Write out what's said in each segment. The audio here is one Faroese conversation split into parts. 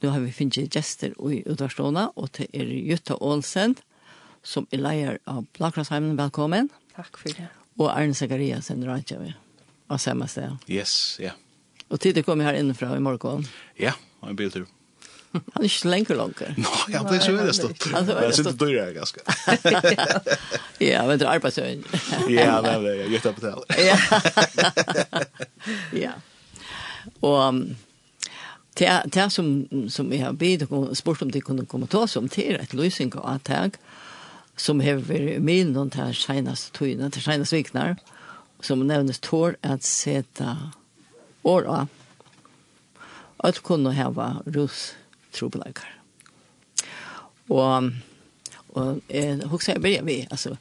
Då har vi finnet gjester i Udarståna og det er Jutta Olsen som er leier av Blakrasheimen. Velkommen. Takk for det. Og Arne Sakaria, som er rett vi. Og samme sted. Yes, ja. Yeah. Och tidigt kom jag här inifrån i morgen. Ja, yeah, och en biltur. Han är inte längre långt. Nej, han blir så veldig stått. Han er så veldig stått. inte dörr ganske. Ja, men det er arbeidsøyen. Ja, men jag gör det på det. Ja. Ja. Og... Um, det, det som, som jeg har bidt og spurt om de kunne komme til oss om, til et løsning og at jeg, som har vært med noen til seneste tøyene, til seneste vikner, som nevnes tår at sette år av, at kunne hava rus trobelager. Og, og jeg husker jeg begynner vi, altså,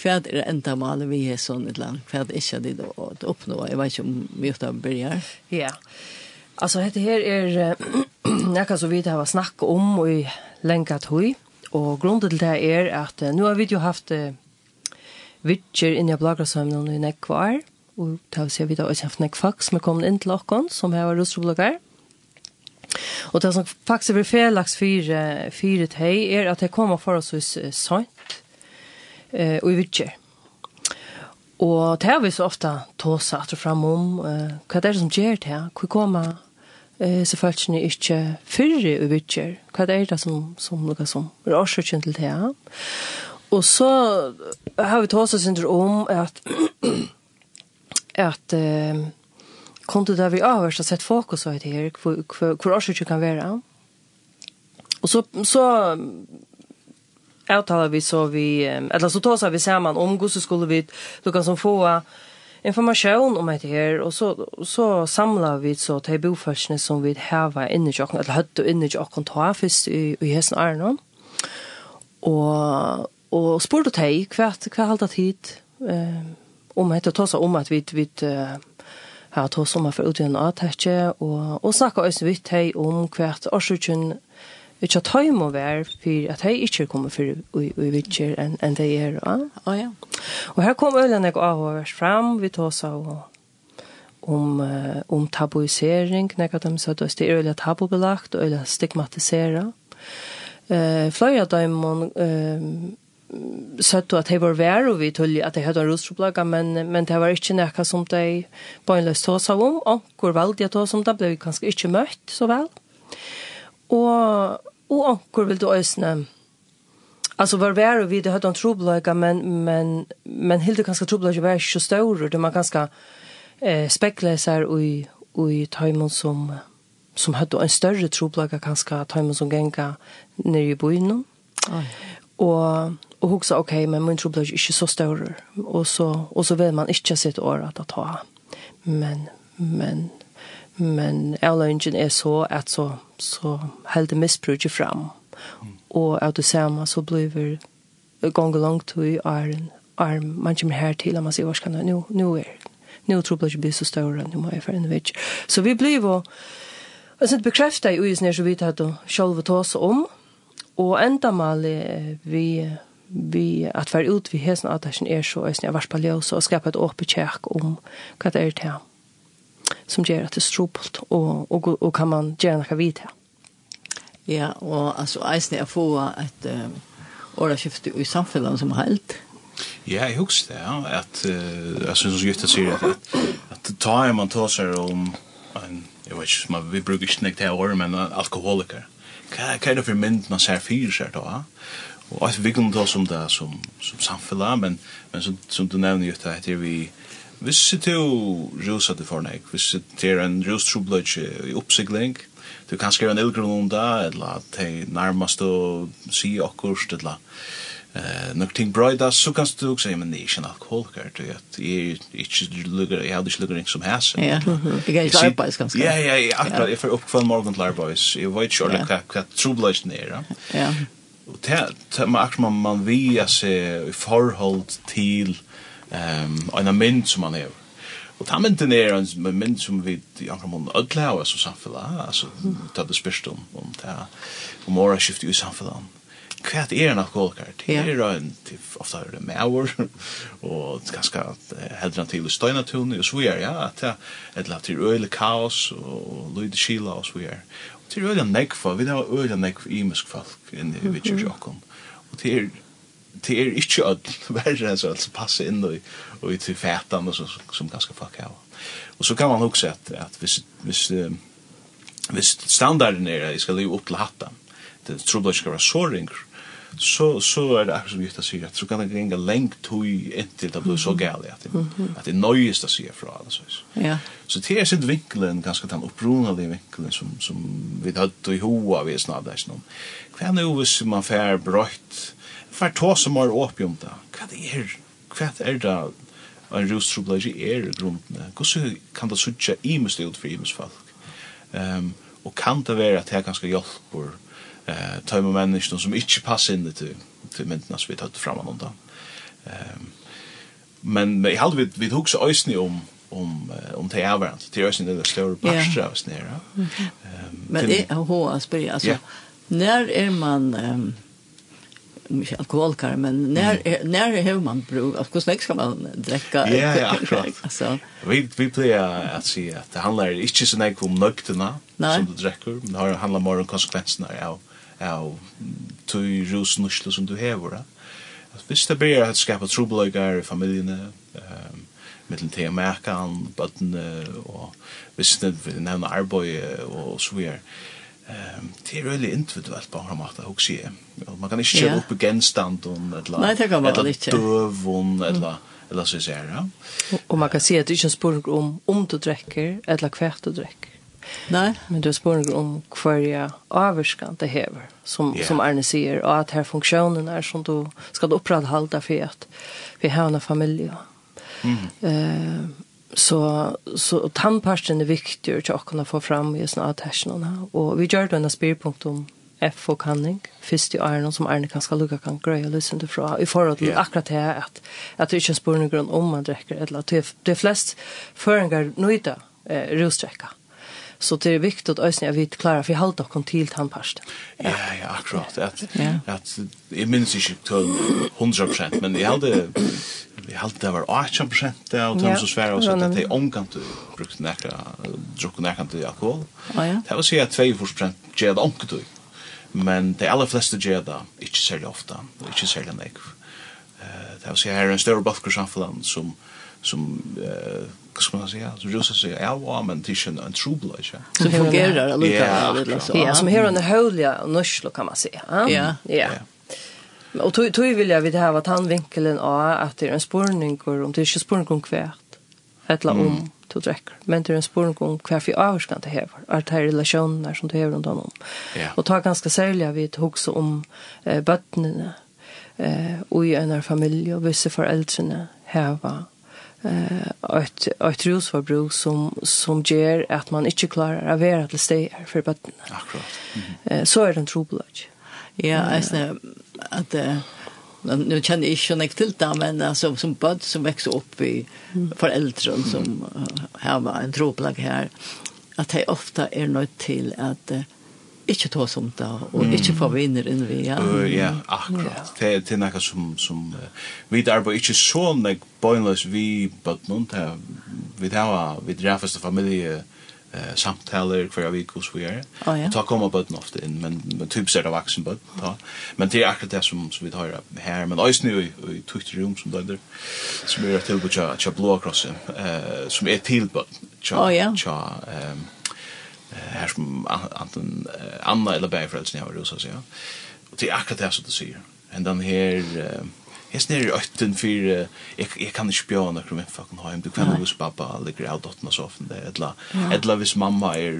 hva er det enda malet vi er sånn et land, hva er det ikke det å oppnå, jeg vet ikke om vi gjør begynner. Ja, yeah. Alltså det här är näka så vidt har snack om och i länka tui och grunden till det är att nu har vi ju haft Witcher in i bloggarsamlingen i Nekvar och det har vi då också haft fax som kommer in till Lockon som här var russbloggar. Och det som faktiskt är felaks fyra fyra tej är att det kommer för oss så sant eh och i Witcher. Og det har vi så ofta tåsa at og fram om, uh, hva er det som gjør det? Hvor kommer eh så falsk ni ikkje fyrre og vitjer. Kva er det som som nokon som er årsaken til det? Og så har vi tås oss om at at eh, kunde det vi avhørst har sett fokus på det her, hvor, hvor, hvor årsaken kan være. Og så, så avtaler vi så vi, eller så tar vi samman om hur så skulle vi, då kan som få information om det här och så så samlar vi så till boforskarna som vi har inne i jocken eller hött och inne i jocken ta först i i hästen Arnon. Och och sport och tej kvart kvart halta tid eh om att ta så om att vi vi har tog sommer för utgjørende avtekje, og, og snakka også vidt hei om hvert årsutgjørende ikke at høy må være for at hei ikke kommer for i vitser enn en det er. Ja, ja. Og her kom ølen jeg av fram vi tog så om uh, om tabuisering, nekka de sa det er øyla tabubelagt og øyla stigmatisera. Eh, flere av dem um, sett at det var vær og vi tulli at det hadde en rostroplaga, men, men det var ikke nekka som de bøgnløs tås av om, og hvor veldig jeg tås om det ble vi kanskje ikke møtt så vel. Og og onkur vil du øsne. Alltså var var vi det hade en trubbelöka men men men helt det kanske trubbelöka var så stor det man ganska eh spekläsar i i timon som som hade en större trubbelöka ganska timon som gänga nere i byn. Och och huxa okej okay, men min trubbelöka är ju så stor och så och så vill man inte sitt år att ta. Men men Men avløyngen er så at så, så heldig misbruket fram. Mm. Og av det samme så blir gong langt i æren. Arm, man kommer her til, og man sier, hva skal jeg, nå er det. Nå tror jeg ikke blir så større, nå må jeg for en vits. Så vi blir jo, jeg synes, bekreftet i uisen er så vidt at det selv ta oss om, og enda mal vi, vi at være ut vi hesen at det er så, jeg synes, jeg var spallet og skapa et åpent kjærk om hva det er til som gjør at det er strupelt, og, og, og kan man gjøre noe vid det. Ja, og altså, eisen er få et um, åraskifte i samfunnet som helt. Ja, jeg husker det, ja, At, uh, jeg synes som Jutta sier at, at, at ta man tar seg om en, jeg vet ikke, man, vi bruker brukar inte näkta år, men en alkoholiker. Hva, hva er det for mynd man ser fyra seg da? Ja? Och att vi kan ta som det som, som samfunnet, men, men som, som du nämner Jutta, heter vi Hvis du rusa til fornek, hvis det er en rustrublet i oppsikling, du kan skrive en ilgrunn om det, eller at de nærmest å si akkurst, eller eh, nok ting brøyda, så kan du også si, men det er ikke en alkoholiker, du vet, jeg, ikke lukker, jeg hadde ikke lukker som hæs. Ja, jeg er ikke arbeids ganske. Ja, ja, ja, akkurat, jeg får opp kvann morgen til arbeids, jeg vet ikke ordentlig hva, hva trublet er. Ja. Og det er akkurat man, man via seg i forhold til, ehm um, en mynd som man hever. Og ta mynden er en mynd som vi i andre mån ødle av oss og samfunnet, altså ta det spørst om, om det om året skiftet i samfunnet. Hva er en alkoholiker? Det er en, ofta er det maur, og ganske heldre til støynatun, og så er ja, at det er et eller annet til øyelig kaos, og lyd kila, og så er. Og til øyelig nekva, vi har øyelig nekva imisk folk inne i Vitcher Jokken, og til det er ikke ødel verre enn som passer inn og, og i til fætan og som, som ganske fuck av. Og så kan man også at, at hvis, hvis, um, hvis standarden er at jeg skal leve opp til hattan, det tror jeg skal være så ringer, så, så er det akkurat som Jutta sier, at så kan det gringa lengt tog inntil det blir så gale at, at det er nøyest å si fra. så. Ja. Så det er sitt vinkelen, ganske den opprunalige vinkelen som, som vi hadde i hoa vi snabbt er sånn. Hva er det hvis man fær brøyt, Hva er tå som er åpig om det? Hva er det? Hva er det? En rustrobleji er grunden. Hvordan kan det suttje imest ut for imest folk? Um, og kan det være at det ganske hjelper eh, tøyme menneskene som ikke passer inn til, til myndene som vi tatt fram om da. Um, men jeg hadde vi, vi tog så øyne om om om det är varmt. Det är ju det större parstra av Ehm Men det är hur att spela alltså. När är man mycket alkoholkar men när mm. när hur man bruk av kosmetik ska man dricka Ja ja akkurat. Alltså vi vi plejer att se att det handlar inte så mycket om nökterna som du dricker men det handlar mer om konsekvenserna av av tog rusnuschlo som du hever. va. Att det blir at skapa trubbelögar i familiene, um, mellan te märkan bøttene, og hvis det nämna arbeid og så videre, Ehm det är väldigt individuellt på några mått också. Man kan inte köra upp genstand och ett la. Det kan man inte. Dövon eller eller så säger jag. Och man kan se att det är en spår om om du dricker eller kvärt du dricker. Nej, men det är spår om kvarja avskan det häver som yeah. som Arne säger och att här funktionen är som du ska upprätthålla för att vi har en familj. Mm. Eh så så tandpasten är viktig att jag kan få fram i såna attachments och vi gör då en spelpunkt om F och kanning först i Arne som Arne kan ska lucka kan greja lyssna til från i forhold til yeah. akkurat det att att det är er spår grund om man dricker eller at det er flest føringer nöjda eh, rusdräcka. Så det är viktigt att jag vi klara för håll då kon till tandpast. Ja, ja, akkurat. Att att i minns inte till 100 men jag hade jag hade det var 8 där och de så svär och så att det är omkant brukt näka druckit näka till alkohol. Ja. Det var så jag 2 ger det omkant men de allra flesta ger det inte särskilt ofta, inte särskilt nek. Eh, det var så här en större bulk som som som eh ska man säga så just så är ja, men det är en trubbel ikke? så fungerar det lite så ja som här on the holia nushlo kan man säga ja. Ja. Och tog tog vill jag vid det här vad han vinkeln är att det är en spårning om det är inte spårning kvärt eller om to drekker. Men det er en spørning om hva for avskan det hever, at det er relasjoner som det hever rundt om. Yeah. Og ta ganske særlig vi det også om eh, bøttene eh, og i en familie og visse foreldrene heva eh ett ett rusförbruk som som ger att man inte klarar att vara till steg för barnen. Akkurat. Mm. så är det en trubbelage. Ja, alltså att nu känner jag inte nek till det, men alltså, som böd som växer upp i föräldrar som har en tråplag här, att det ofta är nöjt till att inte ta som det och mm. inte få vinner in vi ja. Uh, ja, akkurat. Ja. Det det något som som vi där på inte så nek bøgnløs vi but not have vi där vi träffas familie eh samtaler för vi kus vi är. Och ta kommer på den ofta men men typisk er det vaksen bud ta. Men det er akkurat det som som vi tar her, men også nu i tukt rum som där som er til på cha cha blå across eh som til, till på cha cha ehm her som antingen Anna eller Bergfrelsen jeg har rosa seg, ja. Og det er akkurat det som du sier. Men den här jeg snir i ötten för jeg jag kan inte spjå när jag fucking hem du kan hos pappa ligger ut åt oss often där eller eller hvis mamma er,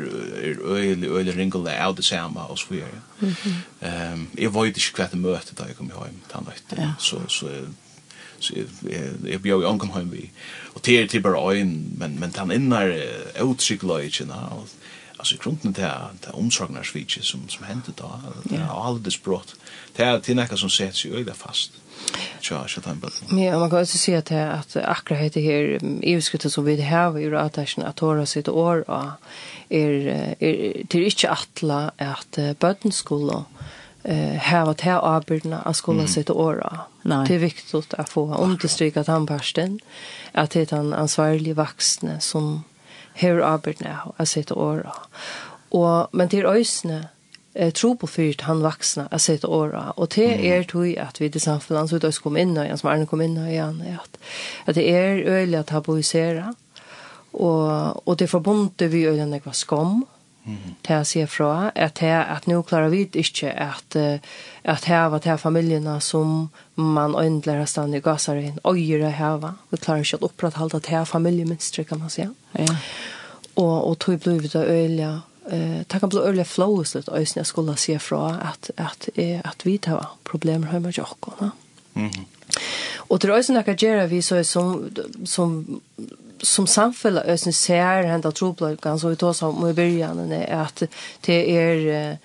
är öle öle ringla out det samme, og så vidare. jeg. jag var hva kvätt møte da jeg kom hem den natten så så så jag bjöd ju ankom hem vi och det är typ bara en men men han innar utcyklar ju och alltså grunden där där det omsorgnar switch som som hände då det är alldeles brått det är till något som sätts ju öda fast. Ja, så tar man Ja, man kan också se att det att akra heter här EU-skuttet som vi har i rotation att tåra sitt år och är är till inte attla att bötten skulle eh här att här arbeta att skulle sitt år. Det är viktigt att få understryka att han parsten att det är en ansvarig vuxne som hever arbeidene av sitte åra. Og, men til øysene, eh, tro på fyrt han vaksna att sätta åra och det er tog at vi til samfunnet, så vi kom in och som Arne kom inn och igen at, at det er øyelig å tabuisere, og, og det er forbundet vi øyelig att var skam til å se fra at, her, at nå klarer vi ikke at, at her var til familiene som man øyndler har stedet i gasaren øyre her var. Vi klarer ikke å opprettholde til familiemønstre, kan man si. Ja. Og, og tog ble vi da øyelig eh ta kan bli öle flows lut ösn jag skulle se fra att att att vi tar problem hemma jag också. Mhm. Och det är ösn jag kan vi så som som som samfälla ösen ser hända troplökan så vi tar som i början är att det är eh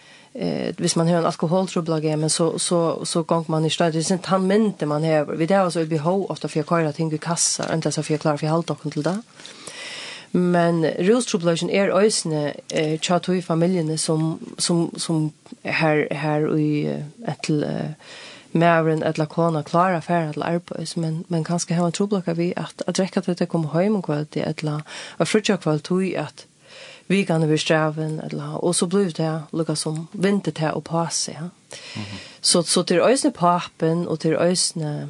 hvis man har en alkoholtroblage men så så så gång man i stället det är han mente man har vi det så vi behov ofta för köra ting i kassa inte så för klar för halt och till det. Men rustroblation är ösne eh chat i familjen som som som här här i ett mävren eller kona klara för att arbets men men kanske hemma troblockar vi att att dräcka till att komma hem och kväll till eller att frutja kväll tog att vi kan över sträven eller och så blev det lukka som vinter till och passa ja. Mm -hmm. Så så till ösne pappen och till ösne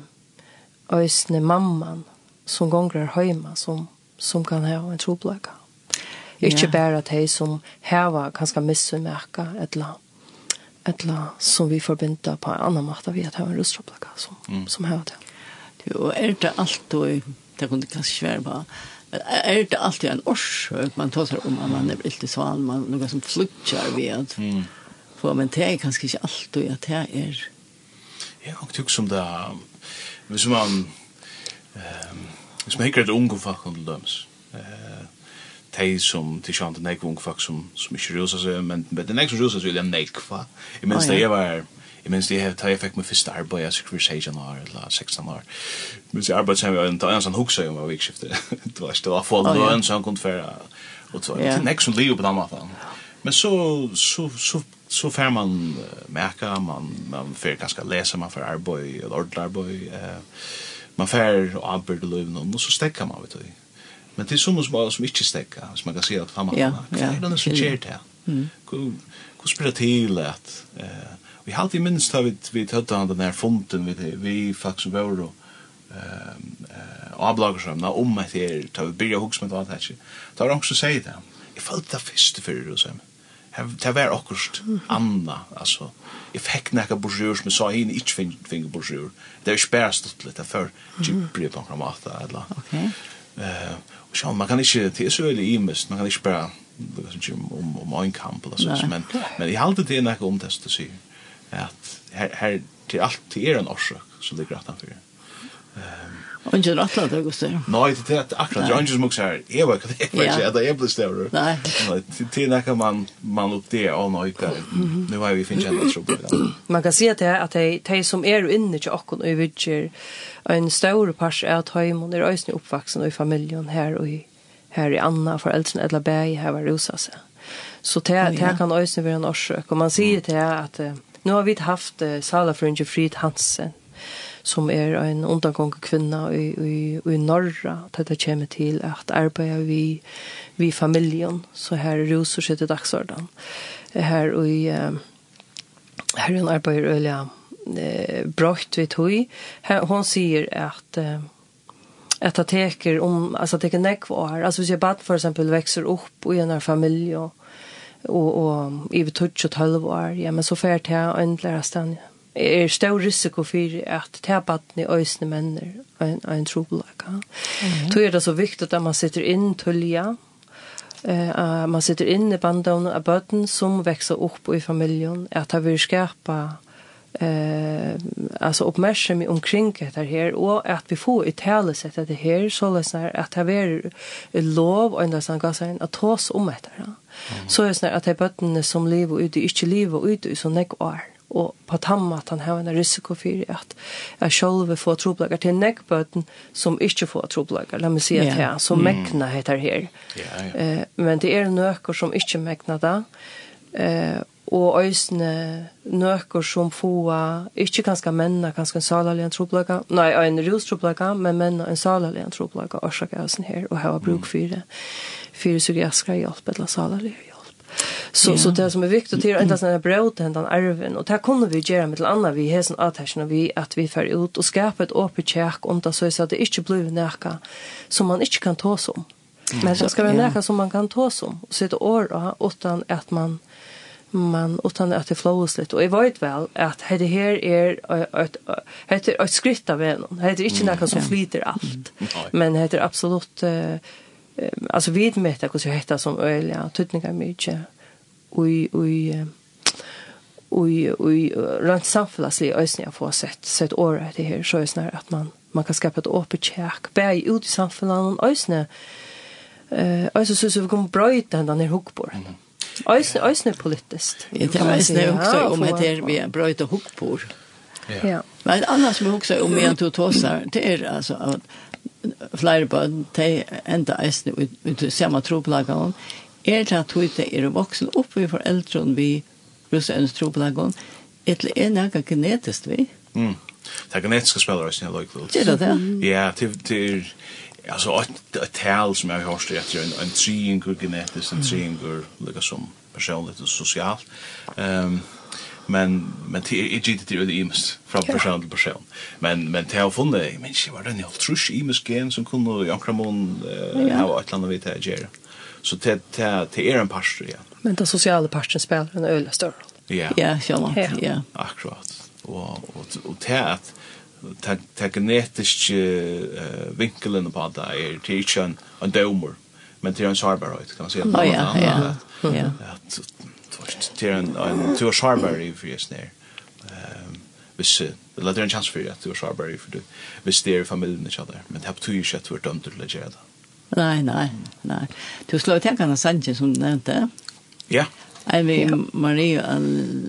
ösne mamman som gånger hemma som som kan ha en troblocka. Ikke bare at de som heva kanskje missumerka et eller annet eller som vi forbinder på en annan måte vi at har en rustraplaka som, mm. som har det. Og er det alltid, det kunne kanskje være på, er det alltid en årsøk man tar seg om at man er litt i sval, man noe som flytter ved at, mm. for, men det er kanskje ikke alltid at det er. Jeg har ikke som det, hvis man, eh, hvis man ikke er et unge folk eh, de som til sjant nek unge folk som som ikke rusa seg, men men den nek som rusa seg vil jeg nek va. I minst det jeg var jeg minns det jeg da jeg fikk min første arbeid jeg sikkert se jan år eller 16 år. Men så arbeid som jeg en en sånn hukse om vi vikskifte. Det var det var for så han kunne færa og så nek som leo på den måten. Men så så så så får man uh, märka man man får ganska läsa man för arbeid, eller ordentlig arbeid, eh man får arbete löven och så stäcker man vet du Men det är som som som inte stäcka, som man kan se att fan man ja, ja, det är något som sker där. Hur spelar till att eh vi har alltid minst har vi vi hade han den här fonten vi vi faktiskt var då ehm eh avbloggar om att det tar vi börja hooks med allt här. Tar också sagt det. Jag följde det först för och så det var akkurat anna, altså. Jeg fikk nekka borsjur som jeg sa henne ikke finne borsjur. Det er ikke bare stått litt, det er før Gibri på en eller. Ok. Uh, Sjón, man kan ikke, det er så veldig imest, man kan ikke bare, det er ikke om, om en kamp eller sånn, men, men jeg halte det er noe om det, at her, her, til alt, til er en årsak, som ligger rett anfor det ikke rattla det gusta. Nei, det er akkurat det er ikke ingen smuks här. Jag var kan det inte att jag blev stävre. Nei. Det är när man man opp det all nå ikke, Nu har vi finns tro på det. Man kan si at det at det de som er inne i och och vidger en større stor pass är att er är oppvaksen, og i familjen här och her i Anna föräldrarna eller bæg, her var Rosa seg. Så det det kan ösn være en årsøk, og man ser det att nå har vi haft Sala Fringe Fried Hansen som er en undangående kvinna i, i, i norra, det kommer til at arbeida vi, vi familjen, så her er roser sitt i dagsorden. Her i, her er en arbeider øyla eh, brøtt vi tog. Hun sier at eh, att det teker om alltså det kan näck var alltså hvis jeg bad för exempel växer upp i en familie, och och i touch och halv år ja men så färt här en lära stan er stor risiko for at tabatne øysne menner og en, en trobelaka. Mm -hmm. Er det så viktig at man sitter inn tulja, uh, man sitter inne i bandene av bøten som växer upp i familjen, at det vil skapa eh alltså uppmärksamhet omkring det här och att vi får i tale sett det här så läsnar att det är lov och ända sen gasar att tas om det här. Så är det att det är som lever ut i inte lever ut i så där år og på tamma at han har en risiko for at jeg selv får troblager til nekkbøten som ikke får troblager, la meg si at yeah. jeg, som mekna heter her. Yeah, yeah. Eh, men det er nøkker som ikke mekna da, eh, og øysene nøkker som får, ikke ganske menna ganske en salalig en troblager, nei, en rostroblager, men menna en salalig en troblager, årsak er sånn her, og har bruk for det, for psykiatrisk hjelp eller salalien Så, så det som är viktigt är inte såna här den hända arven. Och det här kunde vi göra med till annat vi har sån avtärsen vi att vi för ut och skapa ett öppet kärk om det så att det inte blir näka som man inte kan ta som. Men det ska vara näka som man kan ta som. Och sitta år utan att man man utan att det flows lite och jag vet väl att det här är ett heter ett skritt av en. Det heter inte något som flyter allt. Men det heter absolut uh, alltså vid med det hur heter som öliga tutningar mycket oj oj oj oj rent samfällasli ösn jag får sett sett år det här så är snarare att man man kan skapa ett öppet kärk bär ut i samfällan och eh alltså så så vi kommer bryta den där huckbord mm. Ösne politiskt. Det är ösne också om det är vi bröjta huckbord. Ja. Men annars vi också om vi inte tossar det är alltså att flere barn, de enda eisene ut, til samme troplagene, er det at de er voksen opp i foreldrene vi russens troplagene, etter er noe genetisk vi. Mm. Det er genetiske spillere, jeg liker det. Det Er det det? Ja, til, til alltså ett tal som jag har hört att en en triangle genetiskt en triangle lika som personligt och socialt. Ehm um, men men det är inte det är ims från person till person men men det har funnit men shit vad den helt trusch ims gen som kunde i Ankramon ha ett land vet jag ger så det det det är en pastor ja. Men det sociala pastorn spelar en öle större ja. Ja så ja. akkurat. Och och och det att ta det genetiska vinkeln på det är det är inte en domer men det är en sårbarhet kan man säga ja ja. ja först till en en tour Sharberry för just när. Ehm vis det låter en chans för att tour Sharberry för det. Vi styr familjen each other. Men det har två kött vart dömt till det. Nej, nej, nej. Du slår tänka på Sanchez som nämnde. Ja. Är vi Maria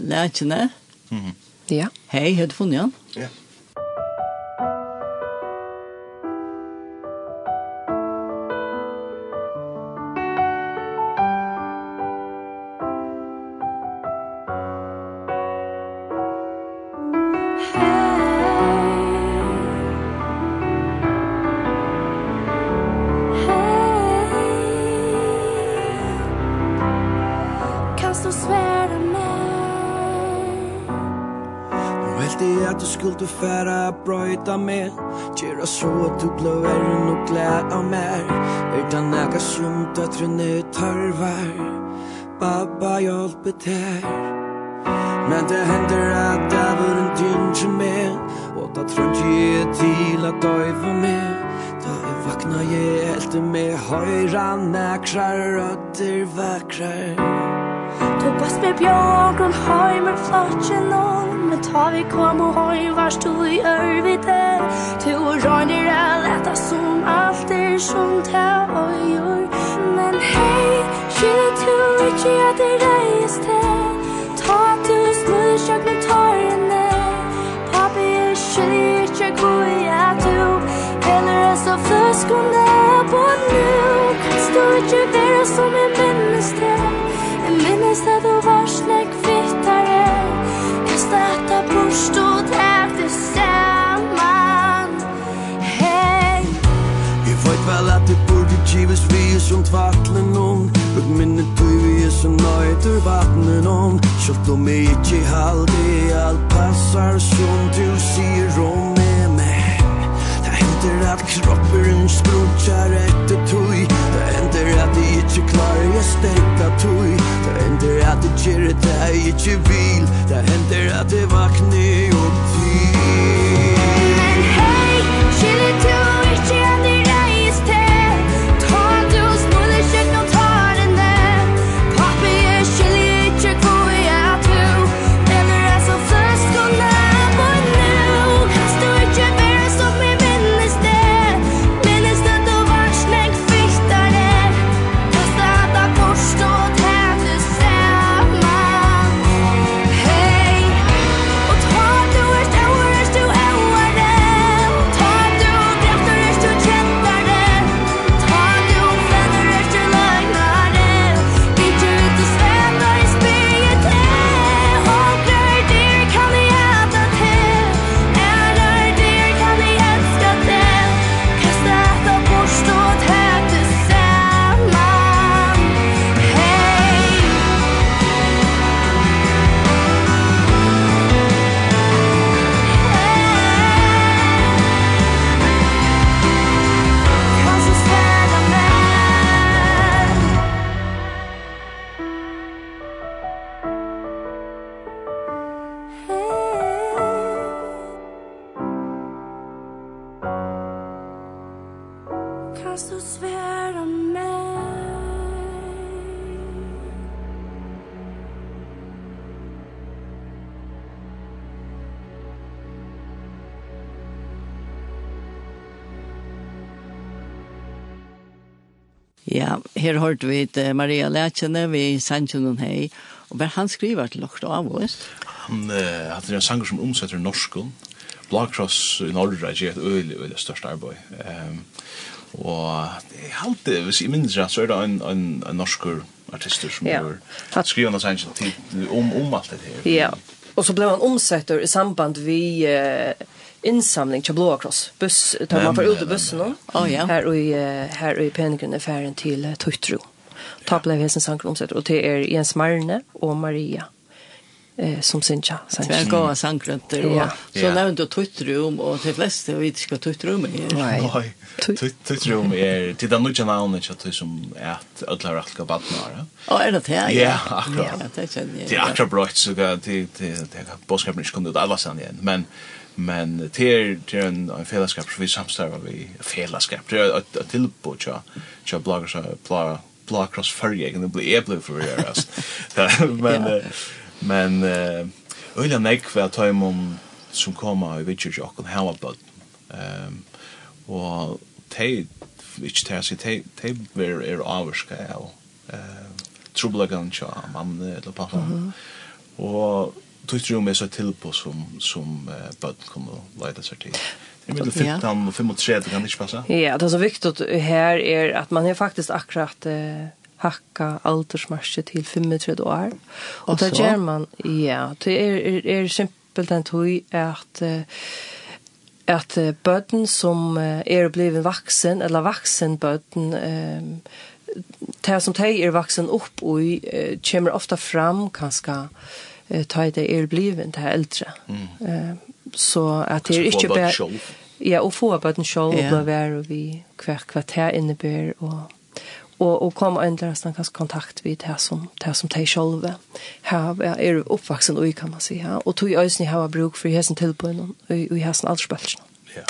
Lachne? Mhm. Ja. Hej, hur du funnit Ja. visste att du skulle färra att med. Gjera så at du blev värren och glä av mer. Utan äga sunt att rinne törvar Baba hjelpe till Men det hender at det var en dynge med. Og da tror inte til at att döva med. Da jeg vakna jeg helt med høyra nekrar, røtter vekrar Du bas med björg och höj med flotchen om. Men ta vi kom och hoi vars du i örvite Tu och röjner är leta som alt er som ta och gör. Men hej, kille du inte jag det rejst Ta du snur, jag med torrene Pappi, jag a inte jag koja du Heller är så flöskande på nu. Kan stå inte vera som en människa Hesta du vars nek fittare Hesta ta burst og tævde saman Hei Jeg veit vel at det burde gives vi er som tvattlen om du vi er som nøyder vattnen om. Sjalt om jeg ikke halde alt passar som du sier om med meg Det hender at kroppen sprutjar etter tøy Det hender at jeg ikke klarer jeg stekka tui Det hender at det gjør det jeg ikke vil Det hender at det vakne opp til Men hei, kjelle tog Ja, her hørte vi til Maria Lætjene, vi sendte noen hei, og hver han skriver til dere av oss? Han uh, hadde en sanger som omsetter norsken. Blagkross i Norge er et øyelig, øyelig størst arbeid. Um, og jeg halte, hvis jeg minnes rett, så er det en, en, en norsker artister som ja. gjør skriver noen sannsyn om, om alt det her. Ja, og så ble han omsetter i samband vi... Uh, insamling til Blå Kross. buss tar man for ut bussen nå. oh, ja. Her här her og i Pengrunde färden till Tuttro. Ta blev hesen sankrumset og till er Jens Marne og Maria eh som synja sen. Det går av sankrumter och så nämnt du Tuttro og de fleste vet inte vad Tuttro är. Nej. Tuttro er til den nya namnet så som är ødler alla raska badnar. Ja, er det det? Ja, akkurat. Ja, Det er akkurat bra så det det det bådskapen ikke inte ut alle sen igjen. men men ter ter en en fellesskap så vi samstarver vi fellesskap det är ett tillbud ja ja bloggers blogger blogger cross färja kan det bli able för er alltså men men øyla nek för att ta om som kommer i vilket jag kan ha about ehm og te vilket te sig te te ver er avska eh trubbelagan ja mamma eller pappa. Og tog rum er så til på som, som uh, bøtten kunne leide seg til. Det er mellom 15 og 35, det kan ikke passe. Ja, det er så viktig her er at man er faktisk akkurat uh, hakka aldersmarsje til 35 år. Og det gjør man, ja, det er, er, er simpelt en tog at uh, at uh, bøtten som uh, er blivet vaksen, eller vaksen bøtten, um, det som de er vaksen opp og uh, kommer ofta fram kanskje ta det er blivet til eldre. Mm. Så at det er ikke bare... Ja, og få på den sjål og bli vær og vi hver kvarter innebærer og og og kom endra sån kanskje kontakt vid det som det som te sjølve. Her är er uppvuxen og kan man säga Og tog ju ni har bruk för hesen till på någon och i hesen alls spelsen. Ja.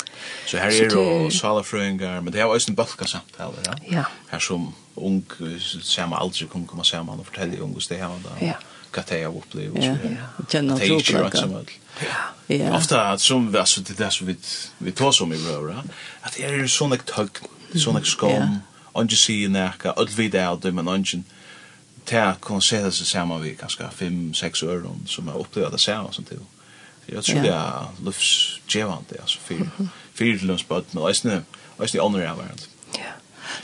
Så här er det sala fröingar men det er ju en bulka samtal ja. Ja. Her som ung samma alls kan komma samman og fortälja ung och det här då. Ja hva det er å oppleve. Ja, ja. Kjenner at det er ikke rett som alt. Ja, ja. Ofte som altså, det er det som vi, vi tar som i røra, at det er sånn ek tøgg, sånn ek skåm, ånden sier nekka, alt vi det er det, men ånden til å kunne se det sammen vi kanskje fem-seks år som har opplevd det sammen som til. Jeg tror det er livsgjevende, altså, fyrir til lønns bøtten, og eisne, eisne ånder er hverandre. Ja.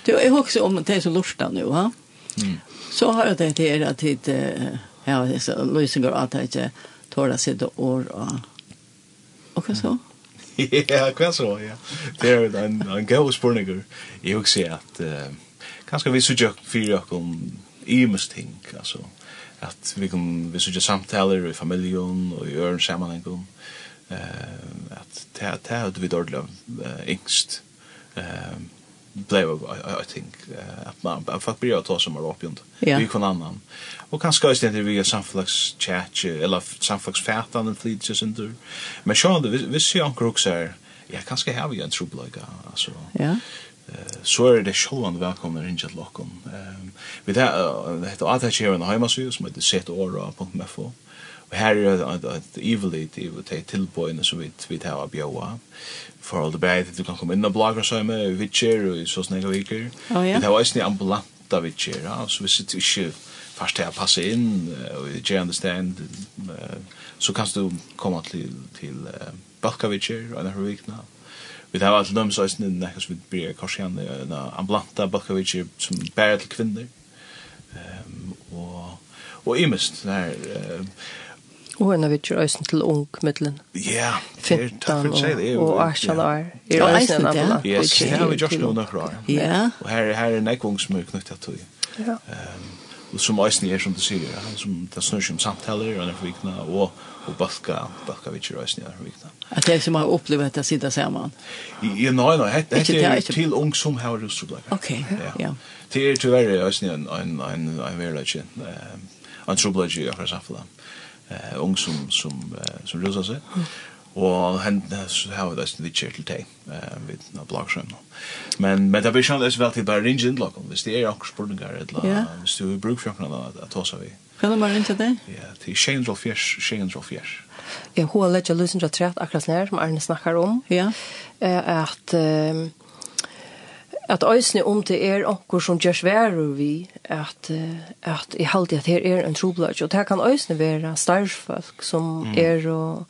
Du, jeg husker om det som lortet nå, ha? Mm. Så har jeg det til at det Ja, løsninger at jeg ikke tåler å sitte år og... Og hva så? Ja, hva så, ja. Det er en, en god spørninger. Jeg vil si at uh, kanskje vi sitter for dere om imens ting, altså. At vi kan vi sitter samtaler i familien og i øren sammenhengen. Uh, at det er det vi dårlig uh, yngst. Uh, blev I think att man att folk börjar ta som upp runt vi kan annan och kanske just det vi är samflax chat eller samflax färdan och flit just inte men så det vi ser också också ja kanske har vi en trubbelaga alltså ja så är det självan välkomna in till Lockom. Ehm vi det heter Atachi och Heimasu som heter setora.mfo. Och här är det ett evilit i det tillbojna som vi vi tar av bjöa. For forhold til bæði, du kan komme inn og blogger seg med vitsjer og så snakka viker. Oh, ja. Det var eisne ambulanta vitsjer, ja, så vi sitter ikke fast til å passe inn og i gjerne stand, så kan du komme til, til uh, Balkavitsjer og denne vikna. Vi tar alt dem så eisne nekka som vi blir en ambulanta Balkavitsjer som bærer til kvinner. Um, og, og imest, der uh, Og henne vet jo øysen til ung middelen. Ja, det er takk for å si det. Og Arsjan er øysen en ambulant. Ja, det har vi gjort noen akkurat. Ja. Og her, her er nekvång som er knyttet til. Ja. Og som øysen er, som du sier, han som det snur som samtaler, og derfor vikna, og, og balka, balka vi ikke øysen er vikna. At det er som har opplevd at jeg sitter sammen? Ja, nei, nei, det er til ung som har rustroblek. Ok, ja. Det er tyverre øysen en, en, en, en, en, en, en, en, en, eh ung som som som rusar sig. Och han har det det til till eh vid na blockchain. Men men det blir ju väl bare ringe inn lock Hvis det är också spurningar eller så vi brukar for kunna att ta så vi. Kan du bara til det? Ja, det är change of fish, change of fish. Ja, hur lägger lösen jag trätt akkurat nær, som Arne snackar om. Ja. Eh att at øysene om det er onkur som gjør svære vi, at, at jeg halte at her er en trobladj, og det kan øysene være starfolk som mm. er, og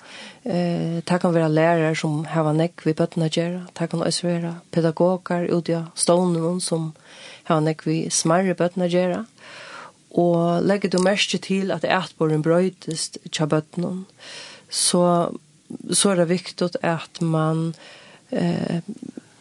eh, det kan være lærere som hava nekk vi bøttene gjøre, det kan øysene være pedagoger ute av stånden som hava nekk vi smarre bøttene gjøre, og legger du mest til at etborgen brøytest tja bøttene, så, så er det viktig at man eh,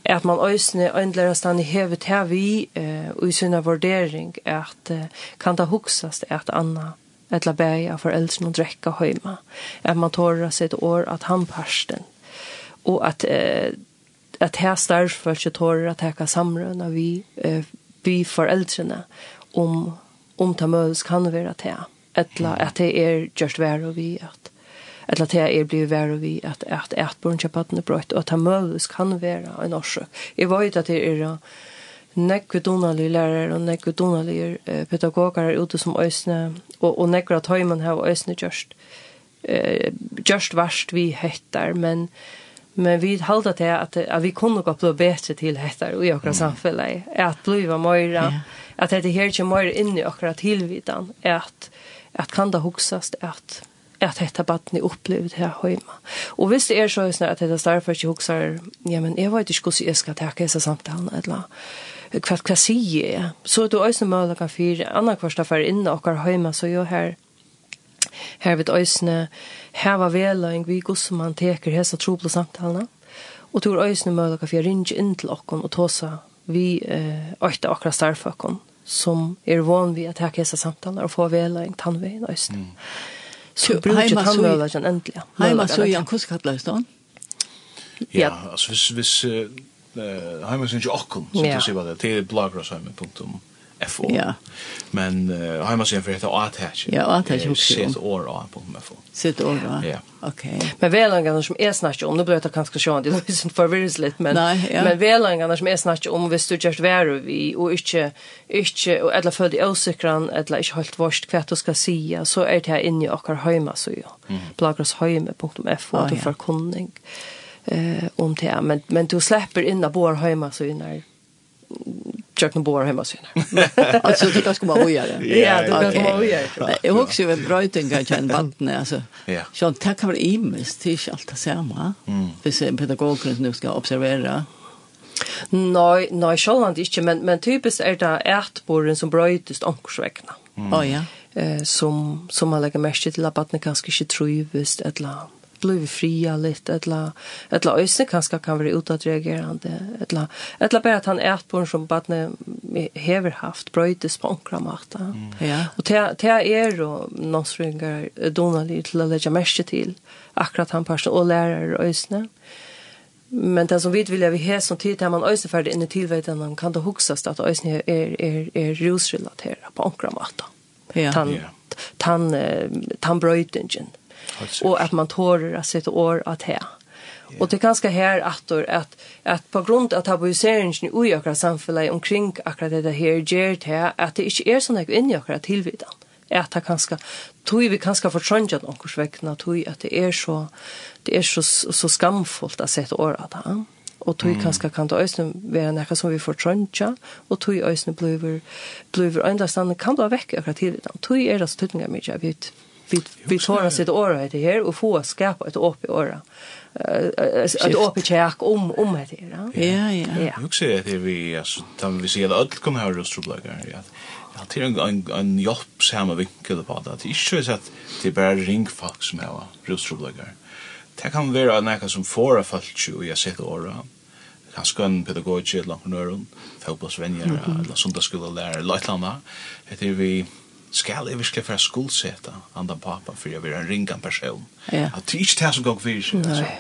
at man øysne øyndler stand i hevet her vi eh, og i sinne vurdering at uh, kan ta huksast at Anna etla bæg av foreldrene og drekka høyma at man tårer sitt år at han parsten og at uh, at her stærfølse tårer at her kan samrøna vi uh, vi foreldrene om om ta møs kan være til etla at det er just vær og vi at eller at jeg er blevet vær vi at at at barn er brøtt og at han mødes kan være en årsøk. Jeg vet at det er nekve donalige lærere og nekve donalige pedagoger ute som øsne og, og nekve at høymen har øsne gjørst eh, gjørst verst vi hettar men men vi halda til at, at vi kunne gå på bedre til hettar i okra mm. samfunnet at bliva møyra yeah. at det her ikke møyra inni okra tilvidan at, at kan det huksast at att detta barnet upplevt här hemma. Och visst är så att att det startar för huxar, ja men jag vet inte hur jag ska ta dessa samtalen eller kvart kvart sige. Så du ösn möla kan fyra andra kvart för inne och har hemma så jag här här vid ösne här var väl en vi som man teker hesa tropla samtalen. Och tur ösn möla kan fyra ringe in till och och tosa vi eh åtta akra starfakon som är van vi att ta hesa samtalen och få väl en tandvägen. Mm. Så heima så var det äntligen. Heima så jag kus kallar det Ja, alltså vis vis eh heima sen ju också så det ser det är blogger. FO. Ja. Men uh, har man sen för att attach. Ja, attach också. Sitt år av på FO. Sitt år va. Ja. Okej. Men välangarna som är snart om, nu blir det kanske så det är inte virus lite men Nej, ja. men välangarna som är snart om vi du just vara vi och inte inte och alla för de osäkran eller inte helt vart kvätt och ska säga så är det här inne i och hemma så ja. Plagrashemme.fo att för kunning eh om det men men du släpper in på vår hemma så innan kört på vår hemmasida. alltså det kanske man ojar. Ja, det kanske man ojar. Jag också ju en bröten kanske en vatten alltså. Så det kan vara immest till allt det samma. För pedagogen nu ska observera. Nei, nei, sjålvand ikke, men, men typisk er det ætboren som brøytest omkorsvekna. Oh, ja. eh, som, som man legger mest til at battene kanskje ikke trivest et eller annet blir fria litt, eller eller øyne kanske kan være utadreagerende, eller eller bare att han er på en som badne hever haft brøytes på omkra mata. Mm. Ja. Och det det är då någonstringar Donald til å legge mest till akkurat han person og lærer øyne. Men det som vi vil vi har som tid til man øyne ferdig inn i tillveten man kan då huxas att ösne är är är rusrelaterat på omkra mata. Ja. Tan tan tan bröjtingen. Mm og at man tårer å sette år av det. Yeah. Och det ganske her at, at, at på grunn av tabuiseringen i akkurat samfunnet omkring akkurat det her gjør det at det ikke inte är såna in i akkurat tillvidan. At det kanske tror vi kanske för tröndjat noen vekkene, tror at det er så det er så så skamfullt å sette år av det. Og tog mm. kanskje kan det også være noe som vi får trøntja, og tog også blir, blir enda øyne kan det være vekk akkurat tidligere. Tog er det så tydninger mye, jeg vet. Mm vi vi tar oss ett år här här och få skapa ett upp i åra. Ett upp i check om om det här. Ja, ja. Jag också att vi alltså tar vi ser att allt kunna höra oss trubbla ja. Ja, det är en en jobb samma vinkel på det. Det är ju så att det bara ring folk som har rustrubblagar. Det kan vara något som får att folk ju jag sett åra Kanske en pedagogik långt entreprenøren, fotbollsvenjer, eller sundagsskolelærer, eller ett eller annat. Det är vi skal jeg virkelig for å skuldsette andre pappa for jeg vil en ringan person. Ja. At det er ikke det som går for seg. Altså.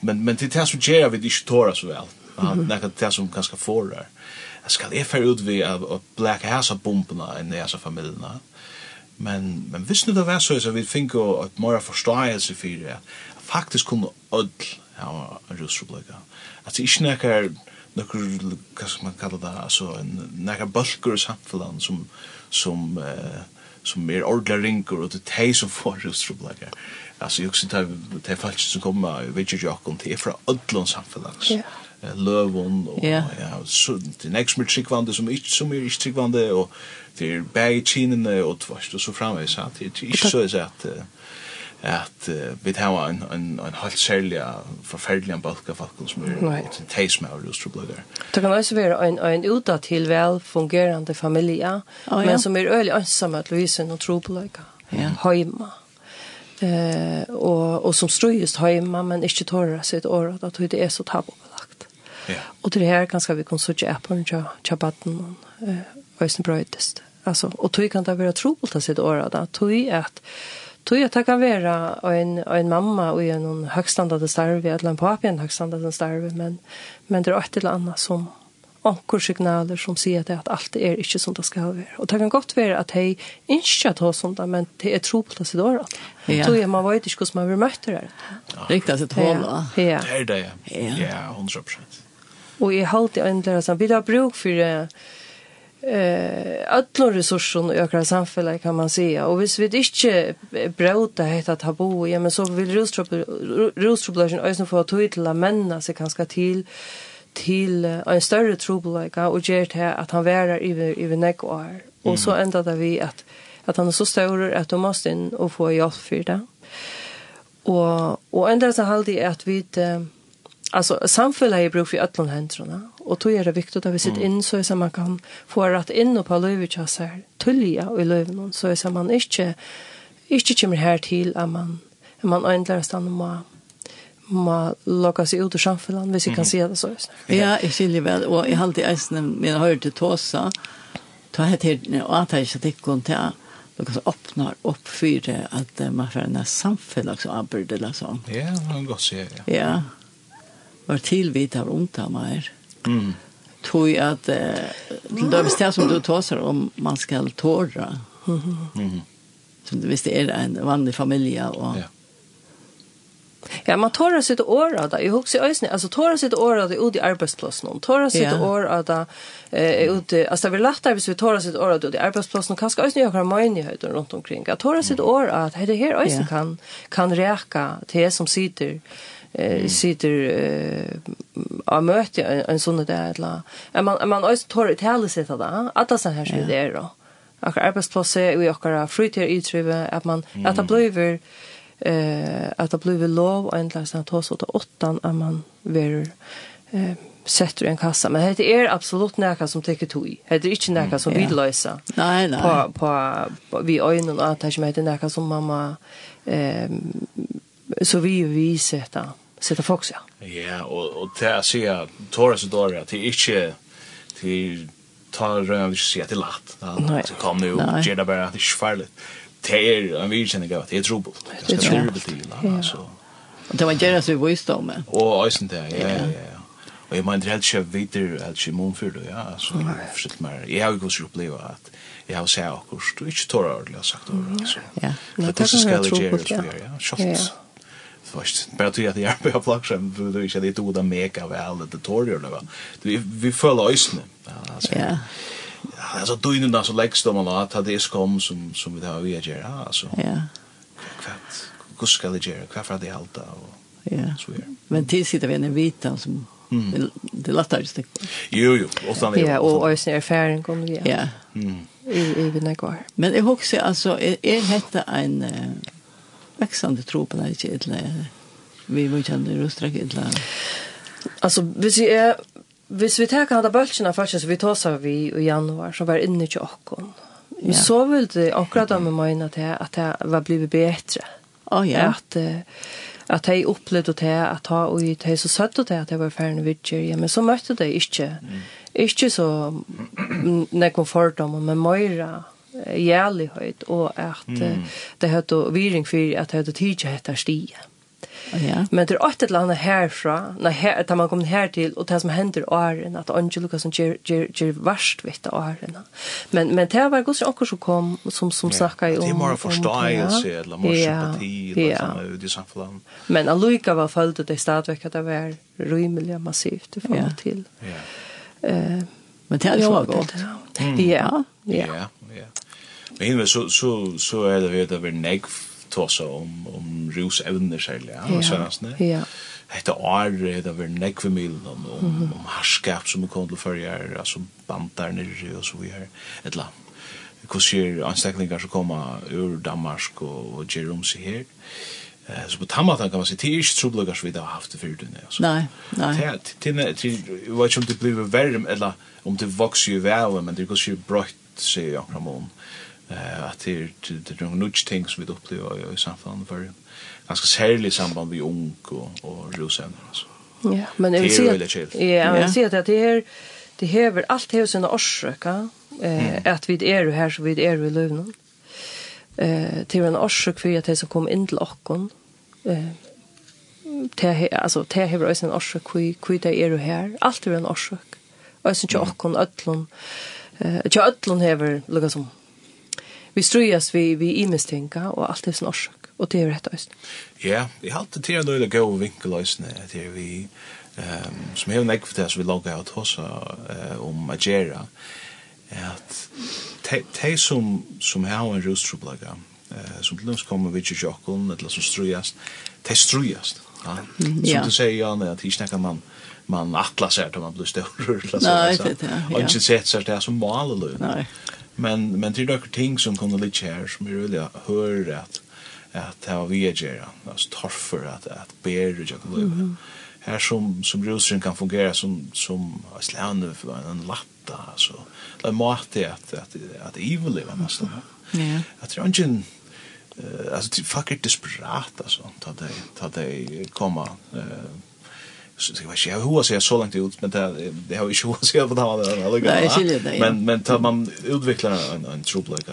Men, men det er det som gjør vi ikke tåra så vel. Mm -hmm. Det er det som ganske får der. Jeg skal jeg for ut ved å blæke hæsa bombene enn hæsa familiene. Men, men hvis nu det var så, så vi fikk jo et mer forståelse for det. Faktisk kunne ødel ha en russrublikk. At det ikke er nokkur kas man kalla ta altså ein nakar bulkur samfelan sum sum eh, som er ordla ringer og det er de som får rustroblager altså jeg synes det er falsk som kommer jeg vet ikke jokken det er fra ødlån samfunnet yeah. løvun og yeah. ja, så, det er nek som er tryggvande som, ikke, som er ikke tryggvande og det er bæg i kinene og, og så framveis det er ikke så at at uh, vi har en, en, en helt særlig forferdelig balk av folk som er til de som er rustrobløyder. Det kan også være en, en uta til vel velfungerende familie, oh, ja. men som er øyelig ønsomme at Louise og trobløyder. Ja. Heima. Eh, og, og som strøyest heima, men ikke tårer sitt år, at det er så tabubelagt. Ja. Og det her kan vi kunne søke appen til baden og øyne brøydest. Altså, og tog kan det være trobelt av sitt år, da. Tog at Tog jag tacka vera en en mamma och en någon högstandard starv eller en pappa en högstandard starv men men det är ett eller annat som onkur signaler som sier at, at alt er ikke som det skal være. Og det kan godt være at hei ikke at ha sånt, men det er tro på det sitt året. Ja. Så jeg, man vet ikke hvordan man blir møtt det. riktigt sitt hål, da. Ja. Det er det, ja. Ja, 100%. Og jeg har alltid endelig, vi har bruk for det, uh, eh alla resurser i ökra samhället kan man säga. Och hvis vi inte bröta heta tabu ja men så vill rostrobulation ösn få att till männa sig kanske till till en större trobelika och ger det att han värar i i näck och och så ända där vi att att han är så stor att de måste in och få hjälp för det. Och och ända så håll det att vi Alltså samfället är bruk för öllon händerna och då är det viktigt att vi sitter in så att man kan få rätt in och på lövet lövichas här tullja och i löven så att man inte inte kommer här till att man att man ändrar stanna med må locka sig ut ur samfunnet, hvis vi kan se det så. Ja, jeg skiljer vel, og jeg har alltid eisen min høyre til Tåsa, ta her til, og at jeg ikke tikk til Lukka så öppnar upp för att man får en samfällag så arbetar eller sånn. Ja, det har gått sig. Ja, var tillvita av ontammer. Mm. Tog att eh, til döms det som du tar om man skal tåra. Mm. Som du visste är en vanlig familie. och ja. Ja, man tar sitt år av det. Jag huxar øyne, Alltså tar sitt år av det ut i arbeidsplassen. Tar sitt ja. år av det eh, ut i... Alltså vi lettere hvis vi tar sitt år av det ut i arbetsplatsen. Och kanske ösnen jag i möjligheter runt omkring. Att tar sitt år av det här øyne kan, kan räka til det som sitter eh sitter eh av möte en en sån där eller man man alltså tar ett härligt sätt där att det så här skulle det då och arbetsplatser och och fritier i trive att man att det blir eh att det blir lov och ändlas att ta så åt åttan att man ver eh sätter i en kassa men det är absolut näka som tycker tog. Det är inte näka som vill lösa. Nej nej. På på, på vi ögonen att det är inte näka som mamma ehm så vi vi sätter sätta folk, ja. Ja, og, og til å si at tåret så dårlig, at det ikke, til tar røyene ikke si at det er lagt. Nei. Så kom nu jo, gjør det bare at det ikke er farlig. Det er en virkjenning av at det er trobel. Det er trobel til, altså. Og det var gjerne så vi viste om det. Og øyne det, ja, ja, ja. Og jeg mener helt ikke videre, helt ikke immun ja. Altså, forstått mer. jeg har jo også opplevd at jeg har sett akkurat, du ikke tårer ordentlig, har sagt det, altså. Ja, det er det som skal gjøre, ja. Shots. Ja, ja först bara tror jag att jag på flagsham för det är det då mega väl det tutorial då. Vi vi följer ösnen. Ja. Alltså då innan så läggs de alla att det är kom som som vi har vi gör alltså. Ja. Kvart. Hur ska det göra? Kvart för det halta och Ja. Så Men tills sitter vi en vita som Mm. Det låter just det. Jo jo, och sen Ja, och ösnen är färden kommer vi. Ja. Mm. I i vinna kvar Men jag husar alltså är detta en uh, växande tro på det inte eller vi vill känna i röstra eller alltså hvis vi är hvis vi tar handa bultarna faktiskt så vi tar så vi i januar så var inne i och Ja. Så vil det akkurat om mig att det at det var blivit bättre. Oh, ja. Att att jeg opplevde det att ha och de så søtt det att det var ferdig vidger ja men så møtte det ikke. mm. inte så nekken kom fort men gärlighet og at mm. det hadde viring for at det hade tidigt hette stiga. Ja. Men det er åt ett land härifrån, när här, att man kommer her til, og det som hender åren, at Angel Lucas som gjør, gjør, gjør verst vitt av åren. Men, men det var gos också som kom som, som ja. snackade om... Det är mer ja. eller mer ja. sympati ja. eller ja. i samfunnet. Men Aluika var följt att det stadigvæk at det var rymliga massivt i förhållande till. Ja. Uh, men det är ju gott. Ja. Ja. ja. ja. Men hinved så, så, så er det vet, å være negv tåsa om, om rusevner særlig, ja, ja. Svennasen. Ja. Hetta år er det vært nekve milen om, om, mm -hmm. om harskap som er kommet til førre her, altså bandar nere og så videre, et eller annet. Hvordan sier anstekninger som kommer ur Danmark og, og Jerome sig seg her. Eh, så på tammatan kan man säga, det är inte troliga som vi har haft det förut. Alltså. Nej, nej. Det, det, det, jag vet inte om det blir värre, eller om det växer ju väl, men det går ju bröjt, säger jag fram eh att det det är nog ting som vi upplever i samfundet för ganska särskilt samband med ung och och rosen alltså. Ja, men jag vill säga Ja, jag vill säga att det här det häver allt häver sina orsaker eh att vi är här så vi är i Lövnen. Eh till en orsak för att det som kom in till oss. Eh te alltså te häver oss en orsak hur hur det är här. Allt är en orsak. Och sen tjockon öllon eh tjockon häver lukar som vi strujas vi vi imestänka och allt det sin orsak och det är rätt öst. Ja, vi har alltid till några gå vinkelösne att det vi um, som är näck för det som vi loggar ut hos om Agera at te som som har en rostrublaga uh, som til till kommer vi till Jockholm eller som strujas te strujas ja. som du sier Jan at hur snackar man man atlas är til man blir større Nei, det så så Og ikke sett så det som mål eller nej Men men det är dock ting som kommer lite här som är really hör att att ha vi gör alltså torfer att att bära jag kan leva. Här som som rosen kan fungera som som slände för en latta så. Det måste att att att evil leva måste. Ja. Att tror är eh alltså det fucker desperat alltså ta det ta det komma eh så det var ju hur så jag så långt ut men det det har ju ju så på det här alltså Nej, skiljer det. Men men tar man utvecklar en en trubbelika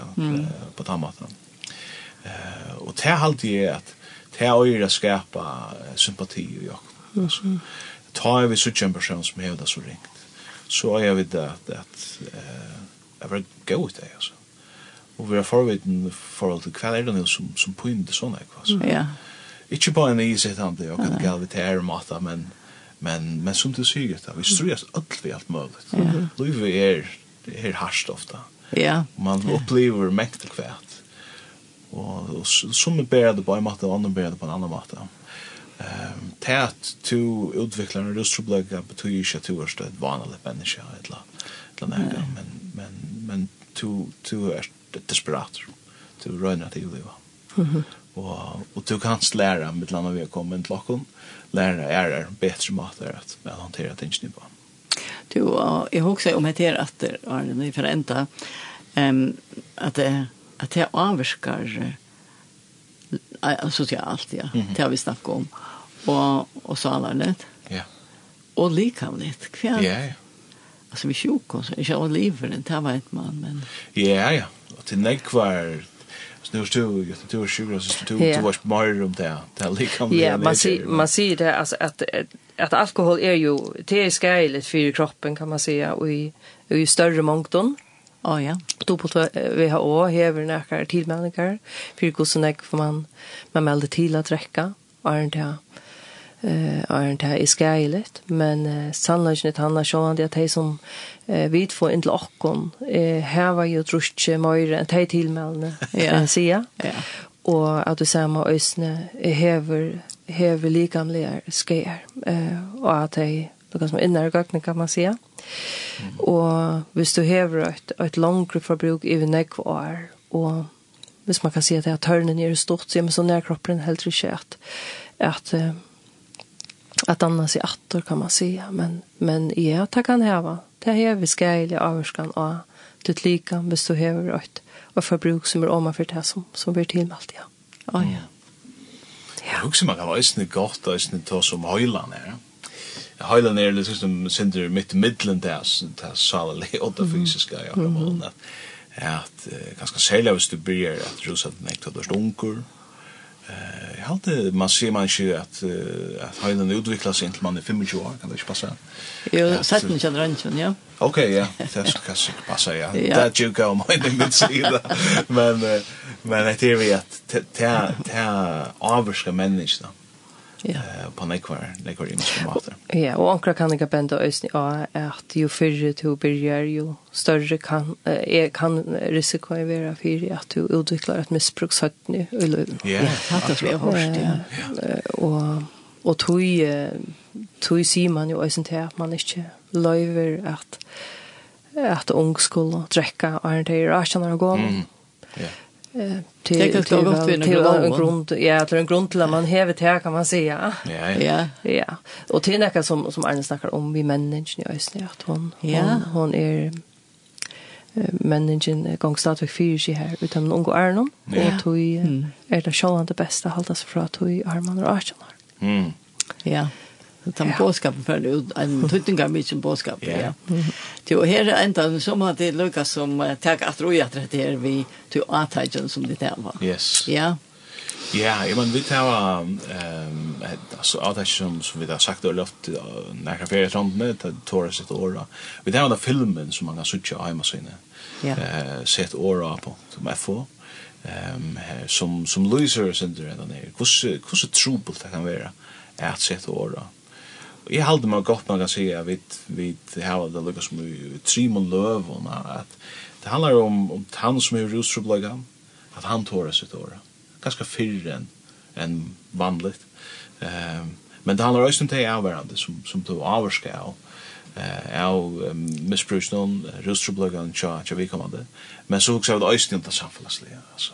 på tamaten. Eh och det halt ju att det har ju att skapa sympati i jag. Alltså tar vi så en person som hävdar så ringt. Så är jag vid det att att eh jag vill gå ut det alltså. Och vi har förviten för att kväll är det nu som som på inte såna kvar. Ja. Ikke bara en isetande och att galvitera matta men Men, men som du sier, da, vi strujas alt vi alt mulig. Ja. Livet er, er harsht ofta. Ja. Man opplever mengte kvært. Og, og som er bedre på en måte, og andre bedre på en annan måte. Um, tät to utvecklar en röstproblema betyder ju att du är ett vanlig människa eller eller något men men men to to är desperat to run att leva. Mhm. Och och du kan lära med landa vi kommer till locken lärare är er bättre måter att väl hantera tingene på. Du, jag husar om det att Arne nu för ända ehm att det att det avskar socialt ja. Det har vi snackat om. Och och så alla net. Ja. Och likavligt kväll. Ja. Alltså vi sjuk och så. Jag livet, inte här vet man men. Ja ja. Och till näkvar Så nu stod du till sjukhus så stod du var mer om det. Det liksom Ja, man ser man ser det alltså att att alkohol är ju det är skadligt för kroppen kan man säga och i i större mångton. Ja ja. Då på WHO har vi några tillmälningar för hur så näck får man man melde till att räcka är det eh är inte här i skälet men uh, sannolikt att han har sjön det att som eh, vid får inte lockon eh, här var ju trusche mer än tid till melne ja säga ja. Och att du samma ösne häver häver likamliga skär eh och att det det som innan gång kan man säga mm. och visst du häver ett ett långt förbruk i näck år och Hvis man kan si at det törnen är stort så men så när kroppen helt riktigt att at, at anna i attor kan man säga men men ja det kan häva det här vi ska i avskan och det lika hvis du har rätt och förbruk som är om för det som som blir tillmält ja. Ja ja ja husker man kan vara isne gott och isne ta som höjlan här Highland är det som synder mitt midland där så där salen och det fysiska jag har målat att ganska sälja hvis du blir att rusa nektar dörst unkor Eh, jag hade man ser man ju att att hela nu utvecklas inte man er 25 år kan det ju passa. Jo, sett ni känner inte, ja. Okej, ja. Det ska kanske passa ja. Det ju går om in den sida. Men men det är vi att ta ta avska människor ja. uh, på nekvar, nekvar imiske måter. Ja, og ankra kan ikke bende øyne av at jo fyrre du begynner, jo større kan, uh, kan risikoen være for at du utvikler et misbrukshøttene i løven. Ja, ja det tror jeg hørt, ja. Og, og tog, tog sier man jo øyne til at man ikke løyver at at ung skulle drekke og er det i rasjoner og gå. Mm. Yeah till till till en grund ja till en grund till man hävet här kan man säga. Ja. Ja. Ja. Och till näka som som Arne snackar om vi människan i östen att hon hon hon är människan gång stadigt för sig här utan hon går Arnon och tog är det själva det bästa hållas för att tog armarna och armarna mm. Ja. Utan ja. påskapen för det en tuttingar som påskap, ja. ja. Till och här är som att det lukas som tag att roja att det här vi till artagen som det där var. Yes. Ja. Ja, jag men vi tar ehm alltså allt det som som vi har sagt och lovat när jag färdas runt med att Torres ett år. Vi tar den filmen som man kan söka hemma sina. Ja. Eh sett år på som FO ehm som som loser syndrom där nere. Hur hur trubbel det kan vara att sett år. Og jeg halde meg godt man kan si at vi, vi har det lukka som i trim og løv og at det handlar om, om han som er rustrublega at han tåra sitt åra ganska fyrre enn en vanligt. Um, men det handlar også om det avvarande som, som du avvarska av eh av misbruksnon rustrublegan tja tja vi kommande men så också av det östnta samhällsliga alltså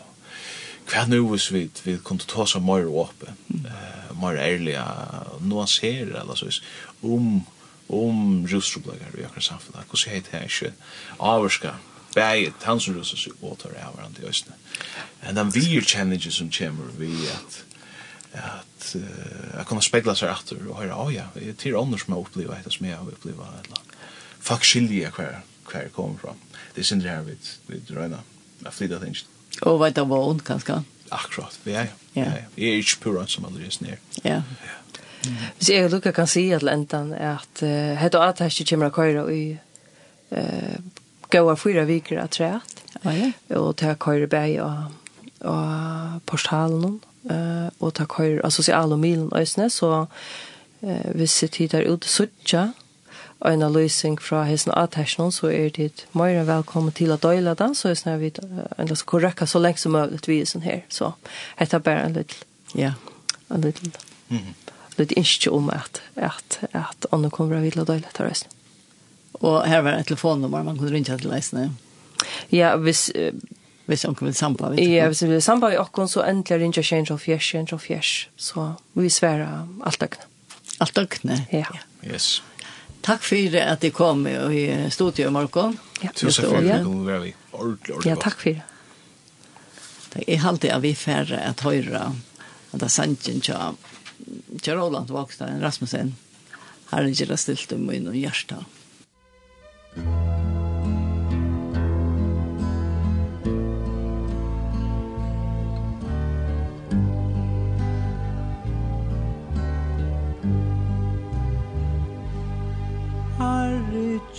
kvar nu vis vi vi kunde ta så mer uppe mer ærliga nuansere, eller så vis om om rusrublagar i akkurat samfunnet. Hvordan heit det ikke avvarska bæg, han som russer seg og tar av hverandre i østene. Men den virkjenningen som kommer vi at at uh, jeg kunne spegla seg etter og høre, åja, oh, ja, til andre som har opplevd etter som jeg har opplevd eller folk skilje hver, hver jeg kommer fra. Det er sindre her vi, vi drøyna, jeg flytta ting. Og vet du hva ond kanskje? Akkurat, ja, ja. Jeg er ikke pura som aldri er snir. Ja. Hvis jeg og Luka kan si at lentan er at hette og at hette kommer køyra i uh, gåa fyra viker av treat. Og ta køyra bæg og og portalen uh, og ta køyra, altså si milen øysene, så uh, hvis jeg tid er ute suttja, en løsning fra hesten attersjon, så er det mer enn velkommen til å døyla den, så er det vi enda så korrekka så lenge som mulig vi er sånn her. Så dette er bare en liten, ja, en liten, mm. liten innskje om at, at, at andre kommer til å døyle det resten. Og her var et telefonnummer man kunne ringe til leisene. Ja, hvis... Uh, hvis onkel vil sampa, vet du? Ja, hvis vi vil sampa i okken, så endelig ringer jeg 1-1-1-1-1-1, så vi sverer alt døgnet. Alt døgnet? Ja. Yes. Takk for at jeg kom i studiet i morgen. Ja. Tusen takk for at du var i ordentlig, ordentlig. Ja, takk for det. Jeg halte at vi færre at høyre at det er sannsyn til Roland Vakstein Rasmussen Her er ikke det stilt om min hjerte. Ja.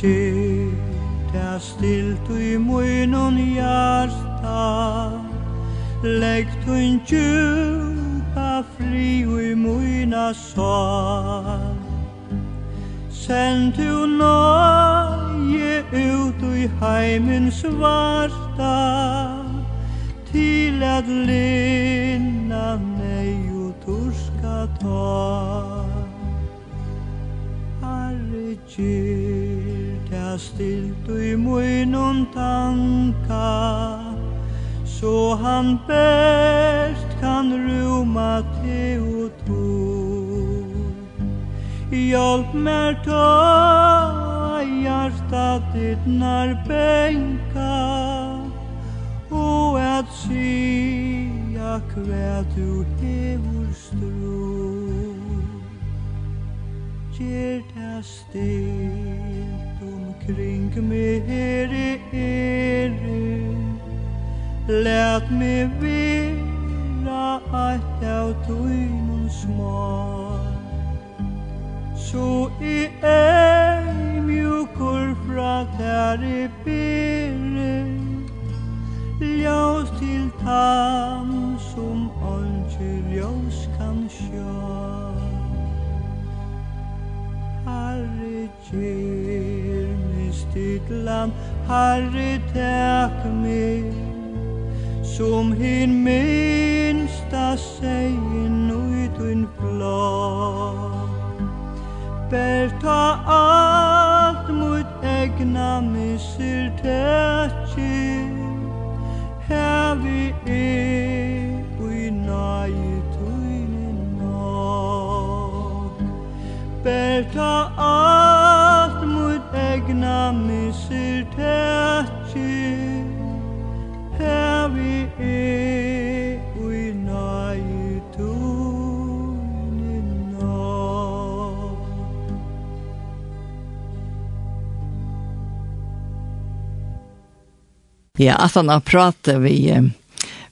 Tygt er stilt i munnen hjarta Leggt tun djupa fri i munna sal Send du nøye ut i heimen svarta Til at linna nei ut urska ta Herre Gud stilt i muinun tanka Så han best kan ruma te och tro Hjälp mer ta hjärtat ditt när bänka Och at sia kväll du hevor stro Gjer det stilt kring mere ere. Lät mig vera att av tuinun smal Så i ei mjukor fra där i bere Ljós til tam som ongi ljós kan sjå. Herre Jesus land Herre tak mig Som hin minsta segin ui un flok Ber ta alt mot egna misir tætsi Hevi e ui nai tuinen nok Ber ta alt misser tætje Her vi er ui nøye tunne nå Ja, at han har pratet vi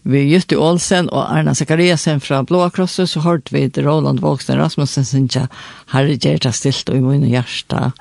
vi Jutti Olsen og Arna Zakariasen fra Blåa Krosset, så hørte vi Roland Vågsten Rasmussen, synes jeg, herre Gjerta stilt og i munnen og hjertet